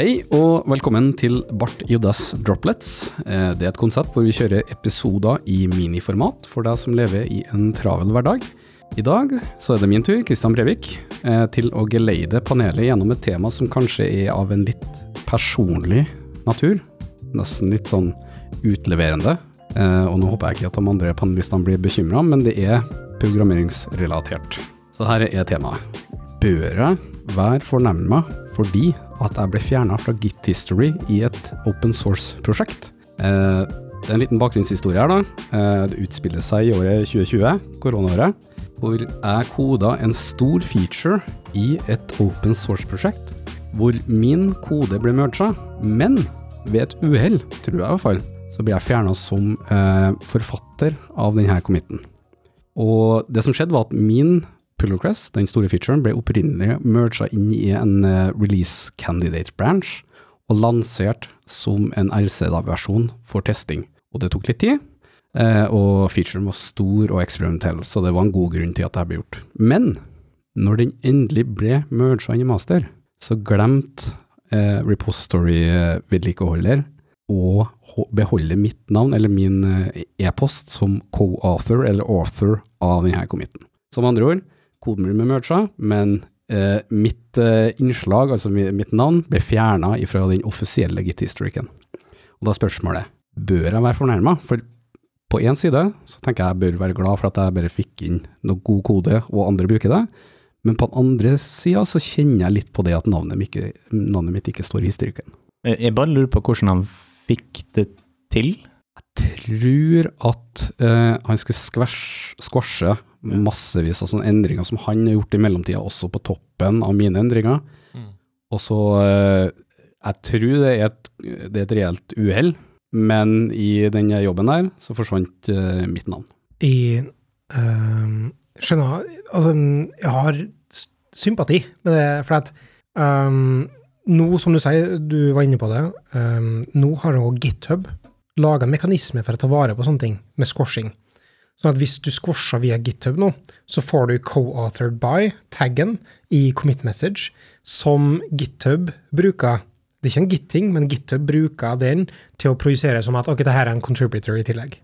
Hei og velkommen til Bart Joddas Droplets. Eh, Det er et konsept hvor vi kjører episoder i miniformat for deg som lever i en travel hverdag. I dag så er det min tur, Kristian Brevik, eh, til å geleide panelet gjennom et tema som kanskje er av en litt personlig natur. Nesten litt sånn utleverende. Eh, Og nå håper jeg ikke at de andre panelistene blir bekymra, men det er programmeringsrelatert. Så her er temaet. Bør jeg være fornærma fordi at jeg ble fjerna fra Git History i et open source-prosjekt? Eh, det er en liten bakgrunnshistorie her, da. Eh, det utspiller seg i året 2020, koronaåret, hvor jeg koda en stor feature i et open source-prosjekt, hvor min kode ble merga, men ved et uhell, tror jeg i hvert fall, så ble jeg fjerna som eh, forfatter av denne committen. Og det som skjedde var at min pull den store featuren, ble opprinnelig merga inn i en eh, release candidate branch, og lansert som en RC-versjon for testing. Og det tok litt tid, eh, og featuren var stor og eksperimentell, så det var en god grunn til at det ble gjort. Men når den endelig ble merga inn i master, så glemte eh, repository-vedlikeholder å beholde mitt navn, eller min eh, e-post, som co-author eller author av denne committen. Som andre ord, koden ble merga, men eh, mitt eh, innslag, altså mitt navn, ble fjerna fra den offisielle git-historikken. Og da er spørsmålet, bør jeg være fornærma? For på én side så tenker jeg jeg bør være glad for at jeg bare fikk inn noe god kode, og andre bruker det. Men på den andre sida så kjenner jeg litt på det at navnet, mitt ikke, navnet mitt ikke står i historikken. Jeg bare lurer på hvordan han fikk det til. Jeg tror at eh, han skulle skvæsje, massevis av sånne endringer som han har gjort i mellomtida, også på toppen av mine endringer. Og så eh, Jeg tror det er et, det er et reelt uhell, men i denne jobben der så forsvant eh, mitt navn. i ehm, Skjønner Altså, jeg har sympati med det, for at um, nå, som du sier, du var inne på det, um, nå har jo GitHub laga mekanismer for å ta vare på sånne ting, med squashing. Sånn at hvis du squasher via GitHub nå, så får du co-authored by-taggen i commit message, som GitHub bruker. Det er ikke en gitting, men GitHub bruker den til å projisere som at ok, det her er en contributor i tillegg.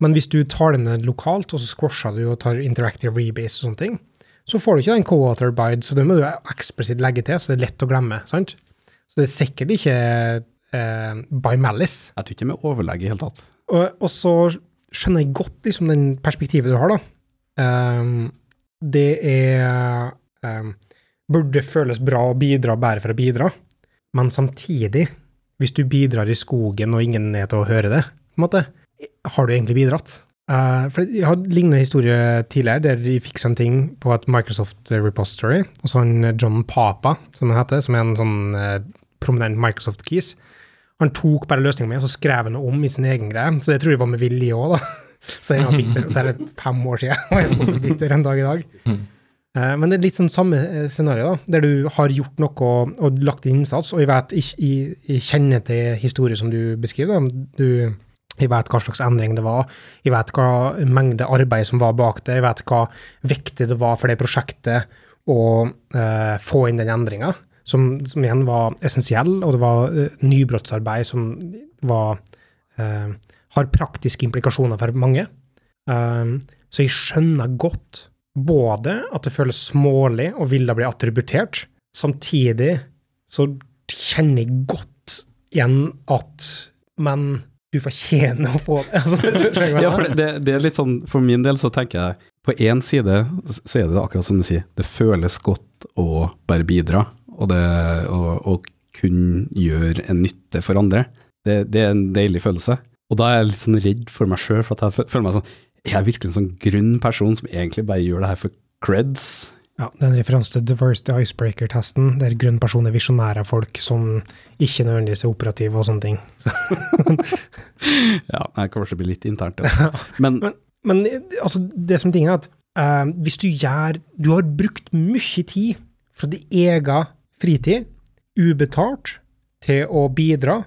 Men hvis du tar den lokalt, og så squasher du og tar interactive rebase og sånne ting, så får du ikke den co-authored by, så det må du eksplisitt legge til, så det er lett å glemme. sant? Så det er sikkert ikke eh, by malice. Jeg tror ikke med overlegg i hele tatt. Og, og så skjønner jeg godt liksom den perspektivet du har, da. Um, det er um, Burde føles bra å bidra bare for å bidra, men samtidig, hvis du bidrar i skogen og ingen er til å høre det, på en måte, har du egentlig bidratt? Uh, for Jeg har lignende historie tidligere, der de fiksa en ting på et Microsoft repository, og så han John Papa, som han heter, som er en sånn uh, prominent Microsoft-keys, han tok bare løsningen min, og så skrev han det om i sin egen greie. Så jeg tror det var med vilje òg, da. Så jeg var bitter. Det er fem år siden, og jeg er fortsatt bitter en dag i dag. Eh, Men det er litt sånn samme eh, scenario, da, der du har gjort noe og, lagt inn innsats, og jeg vet jeg, jeg kjenner til historien som du beskriver. Du, jeg vet hva slags endring det var, jeg vet hva mengde arbeid som var bak det, jeg vet hva viktig det var for det prosjektet å eh, få inn den endringa, som, som igjen var essensiell, og det var uh, nybrottsarbeid som var, uh, har praktiske implikasjoner for mange. Uh, så jeg skjønner godt både at det føles smålig og ville bli attributert, samtidig så kjenner jeg godt igjen at Men du fortjener å få det. Altså, Ja, for det, det er litt sånn, for min del så tenker jeg, på én side så er det akkurat som du sier, det føles godt å bare bidra, og det og, og kunne gjøre en nytte for andre. Det, det er en deilig følelse. Og da er jeg litt sånn redd for meg sjøl, for at jeg føler meg sånn Er jeg virkelig en sånn grunn person som egentlig bare gjør det her for creds? Ja, det er en referanse til Diversity Icebreaker-testen, der grønn person er visjonære folk som ikke nødvendigvis er operative og sånne ting. Ja, jeg kan kanskje bli litt internt, ja. Men men altså, det som er ting er at uh, hvis du gjør Du har brukt mye tid fra din egen fritid, ubetalt, til å bidra.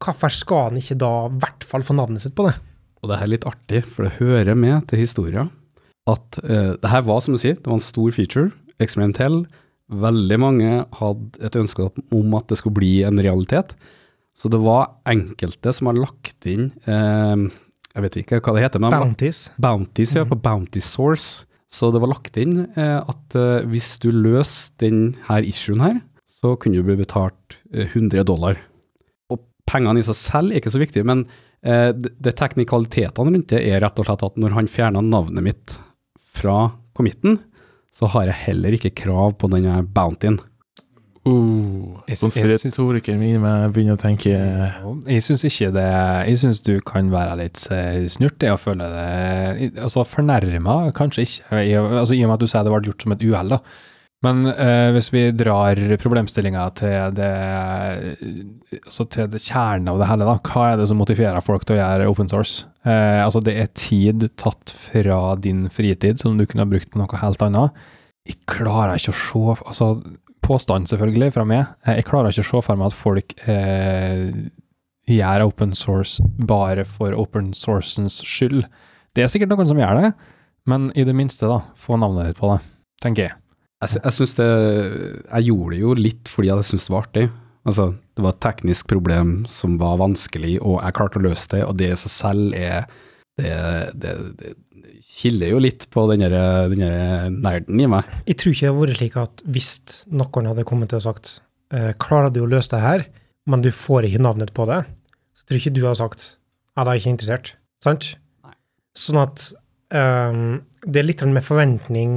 Hvorfor skal han ikke da i hvert fall få navnet sitt på det? Og det her er litt artig, for det hører med til historia at uh, det her var, som du sier, det var en stor feature, eksperimentell, Veldig mange hadde et ønske om at det skulle bli en realitet. Så det var enkelte som har lagt inn eh, Jeg vet ikke hva det heter, men Bounties. Bounties, ja, på Bounty Source. Så det var lagt inn eh, at hvis du løser denne issuen her, så kunne du bli betalt eh, 100 dollar. Og pengene i seg selv er ikke så viktige, men eh, det, teknikalitetene rundt det er rett og slett at når han fjerna navnet mitt fra committen, så har jeg heller ikke krav på denne bountyen. Uh, Konspiratorikeren min begynner å tenke Jeg syns ikke det Jeg syns du kan være litt eh, snurt i å føle det Altså fornærma, kanskje ikke, i, altså, i og med at du sier det ble gjort som et uhell, da. Men eh, hvis vi drar problemstillinga til det altså til det kjernen av det hele, da. Hva er det som motiverer folk til å gjøre open source? Eh, altså det er tid tatt fra din fritid som du kunne ha brukt på noe helt annet. Jeg klarer ikke å se altså Påstand, selvfølgelig, fra meg. Eh, Jeg klarer ikke å se for meg at folk eh, gjør open source bare for open sourcens skyld. Det er sikkert noen som gjør det, men i det minste, da, få navnet ditt på det, tenker jeg. Jeg, jeg synes det Jeg gjorde det jo litt fordi jeg syntes det var artig. Altså, det var et teknisk problem som var vanskelig, og jeg klarte å løse det, og det i seg selv er Det, det, det kilder jo litt på den der- nerden i meg. Jeg tror ikke det hadde vært slik at hvis noen hadde kommet til og sagt eh, klarer du å løse det her, men du får ikke navnet på det, så tror ikke du hadde sagt ja, da er jeg ikke interessert. Sant? Nei. Sånn at um, det er litt med forventning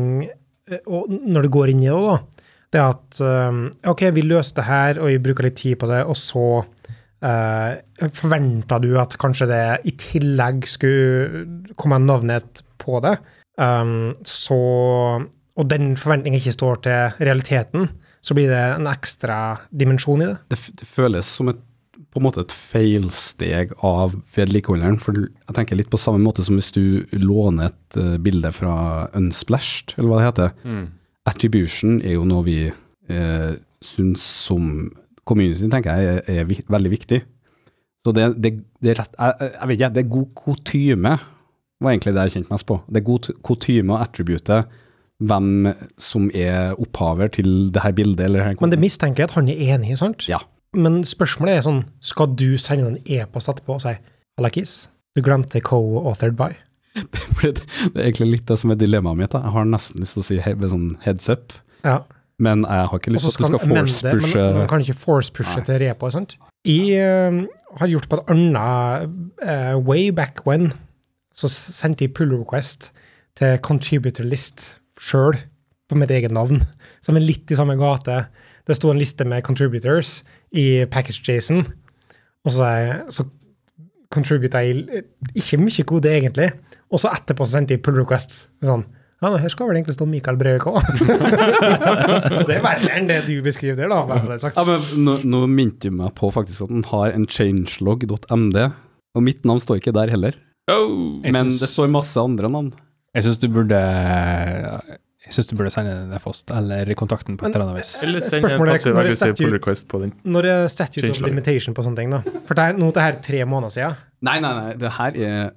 og når du går inn i det, da. Det er at ehm, ok, vi løste det her, og vi bruker litt tid på det, og så uh, forventa du at kanskje det i tillegg skulle komme navnet på det. Um, så Og den forventningen ikke står til realiteten, så blir det en ekstra dimensjon i det. Det, det føles som et på en måte et feilsteg av vedlikeholderen. For jeg tenker litt på samme måte som hvis du låner et eh, bilde fra Unsplashed, eller hva det heter. Attribution er jo noe vi eh, syns som community, tenker jeg, er, er vi, veldig viktig. Så det, det, det er rett jeg, jeg vet ikke, det er god kutyme, var egentlig det jeg kjente mest på. Det er god kutyme å attribute hvem som er opphaver til det her bildet. Eller her Men det mistenker jeg at han er enig i, sant? Ja. Men spørsmålet er sånn, skal du sende en e-post etterpå og si Alakis, du glemte co-authored by. Det, det er egentlig litt det som er dilemmaet mitt. Da. Jeg har nesten lyst til å si he, sånn heads up, Ja. men jeg har ikke lyst til at du skal force-pushe men man kan ikke force-pushe til repo, sant? Jeg uh, har gjort på et annet uh, way back when, så sendte jeg pull request til contributor list sjøl, på mitt eget navn, som er litt i samme gate. Det sto en liste med contributors i package-jason, og så, så contributa jeg ikke mye kode, egentlig, og så etterpå så sendte jeg pull requests. Sånn, ja, nå, her skal vel egentlig stå Mikael Breivik òg. det er verre enn det du beskriver der, da. det sagt. ja, men nå, nå minte du meg på faktisk at den har en changelog.md, og mitt navn står ikke der heller. oh, Men synes, det står masse andre navn. Jeg syns du burde Jeg synes du burde sende en e-post eller kontakten på et eller annet vis. Eller send en passiv når aggressiv pull request på den. Når er statute of limitation på sånne ting, da? For det er, nå er det her tre måneder siden. Nei, nei, nei, det her er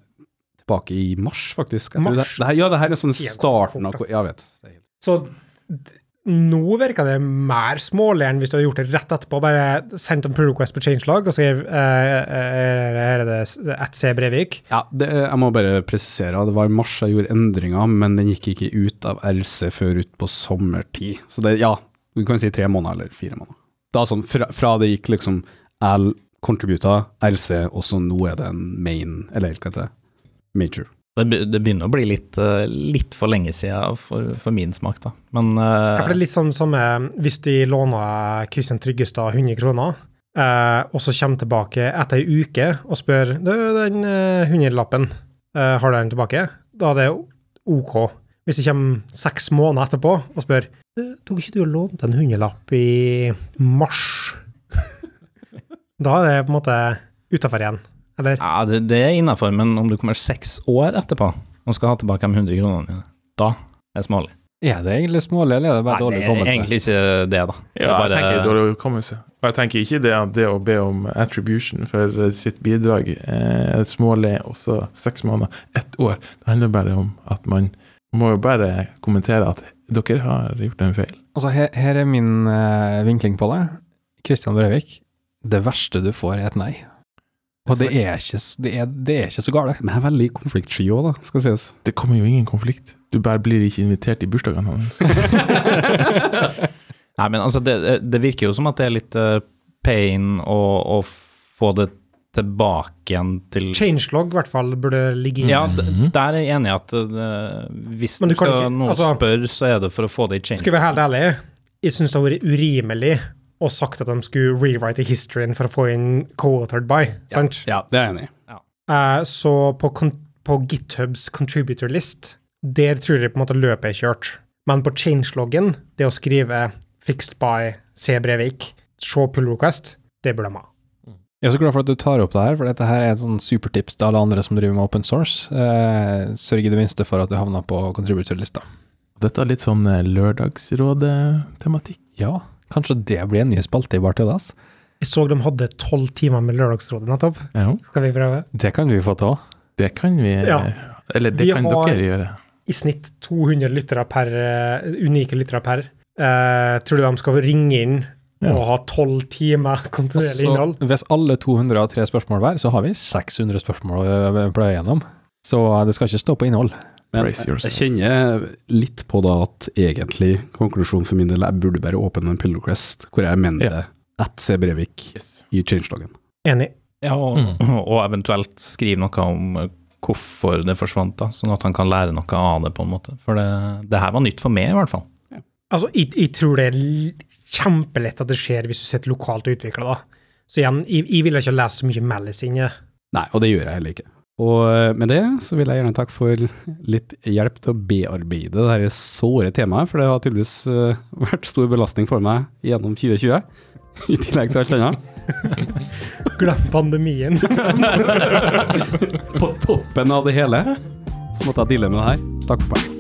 tilbake i mars, faktisk. Mars? Det, det her, ja, det her er sånn starten av Jeg. Ja, vet. Det helt- Så nå virker det mer smålig enn hvis du hadde gjort det rett etterpå. Bare sendt en pull request på changelog og skrev eh, eh, her er det at C. Brevik. Ja, det, jeg må bare presisere, det var i mars jeg gjorde endringer, men den gikk ikke ut av LC før ut på sommertid. Så det, ja, du kan si tre måneder eller fire måneder. Da sånn, fra, fra det gikk liksom L contributa, LC, og så nå er det en main, eller hva heter det, major. Det, begynner å bli litt, eh, litt for lenge siden for, for min smak, da. Men Ja, eh, for det er litt sånn samme hvis de låner Kristian Tryggestad 100 kroner, eh, og så kommer tilbake etter ei uke og spør den eh, hundrelappen, eh, har du den tilbake? Da er det OK. Hvis de kommer seks måneder etterpå og spør tok ikke du og lånte en hundrelapp i mars? da er det på en måte utafor igjen. Eller? ja, det, det er innafor, men om du kommer seks år etterpå og skal ha tilbake de 100 kronene dine, da er det smålig. Er det egentlig smålig, eller er det bare Nei, dårlig det hukommelse? egentlig ikke det, da. Det bare... Jeg tenker dårlig hukommelse. Og jeg tenker ikke det at det å be om attribution for sitt bidrag er smålig også seks måneder, ett år. Det handler bare om at man må jo bare kommentere at dere har gjort en feil. Altså, her, her er min uh, vinkling på det. Kristian Brøvik, det verste du får er et nei. Og det er ikke, det er, det er ikke så gale. Men jeg er veldig konfliktsky òg, da, skal sies. Det kommer jo ingen konflikt. Du bare blir ikke invitert i bursdagen hans. Nei, men altså, det, det virker jo som at det er litt eh, pain å, å få det tilbake igjen til Changelog i hvert fall burde ligge inne. Ja, der er jeg enig i at uh, hvis du du skal ikke- noen altså- spør, så er det for å få det i change. Skal vi være helt ærlig, jeg syns det har vært urimelig å sagt at de skulle rewrite historien for å få inn co-authored by. sant? Ja, det er jeg enig i. Eh, så på, på GitHubs contributor list, der tror jeg på en måte løpet er kjørt. Men på changeloggen, det å skrive 'fixed by C. Brevik', se pull request, det burde de ha. Jeg er så glad for at du tar opp det her, for dette her er et sånn supertips til alle andre som driver med open source. Eh, sørg i det minste for at du havner på contributor-lista. Dette er litt sånn eh, lørdagsrådet-tematikk. Ja, kanskje det blir en ny spalte i Bartidas? Jeg så de hadde tolv timer med Lørdagsrådet nettopp. Ja, Skal vi prøve? Det kan vi få til. det kan vi Ja. Eller det Vi kan dere gjøre. I snitt 200 lyttere per, eh, unike lyttere per. Uh, tror du de skal ringe inn Ja. og ha tolv timer kontinuerlig altså, innhold? hvis alle 200 har tre spørsmål hver, så har vi 600 spørsmål å pløye gjennom. Så det skal ikke stå på innhold. Men jeg, jeg kjenner litt på da at egentlig, konklusjonen for min del, jeg burde bare åpne en Pillow Crest, hvor jeg mener Ja. at C. Brevik Yes. i changeloggen. Enig. Ja, og, Mm. og eventuelt skrive noe om hvorfor det forsvant, da, sånn at han kan lære noe av det, på en måte. For det, det her var nytt for meg, i hvert fall. Altså, jeg, jeg tror det er kjempelett at det skjer hvis du sitter lokalt og utvikler, da. Så igjen, jeg, jeg ville ikke lese så mye Malice det. Nei, og det gjør jeg heller ikke. Og eh, med det så vil jeg gjerne takke for litt hjelp til å bearbeide det her såre temaet, for det har tydeligvis eh, vært stor belastning for meg gjennom 2020, i tillegg til alt annet. Glem pandemien. På toppen av det hele så måtte jeg deale med det her. Takk for meg.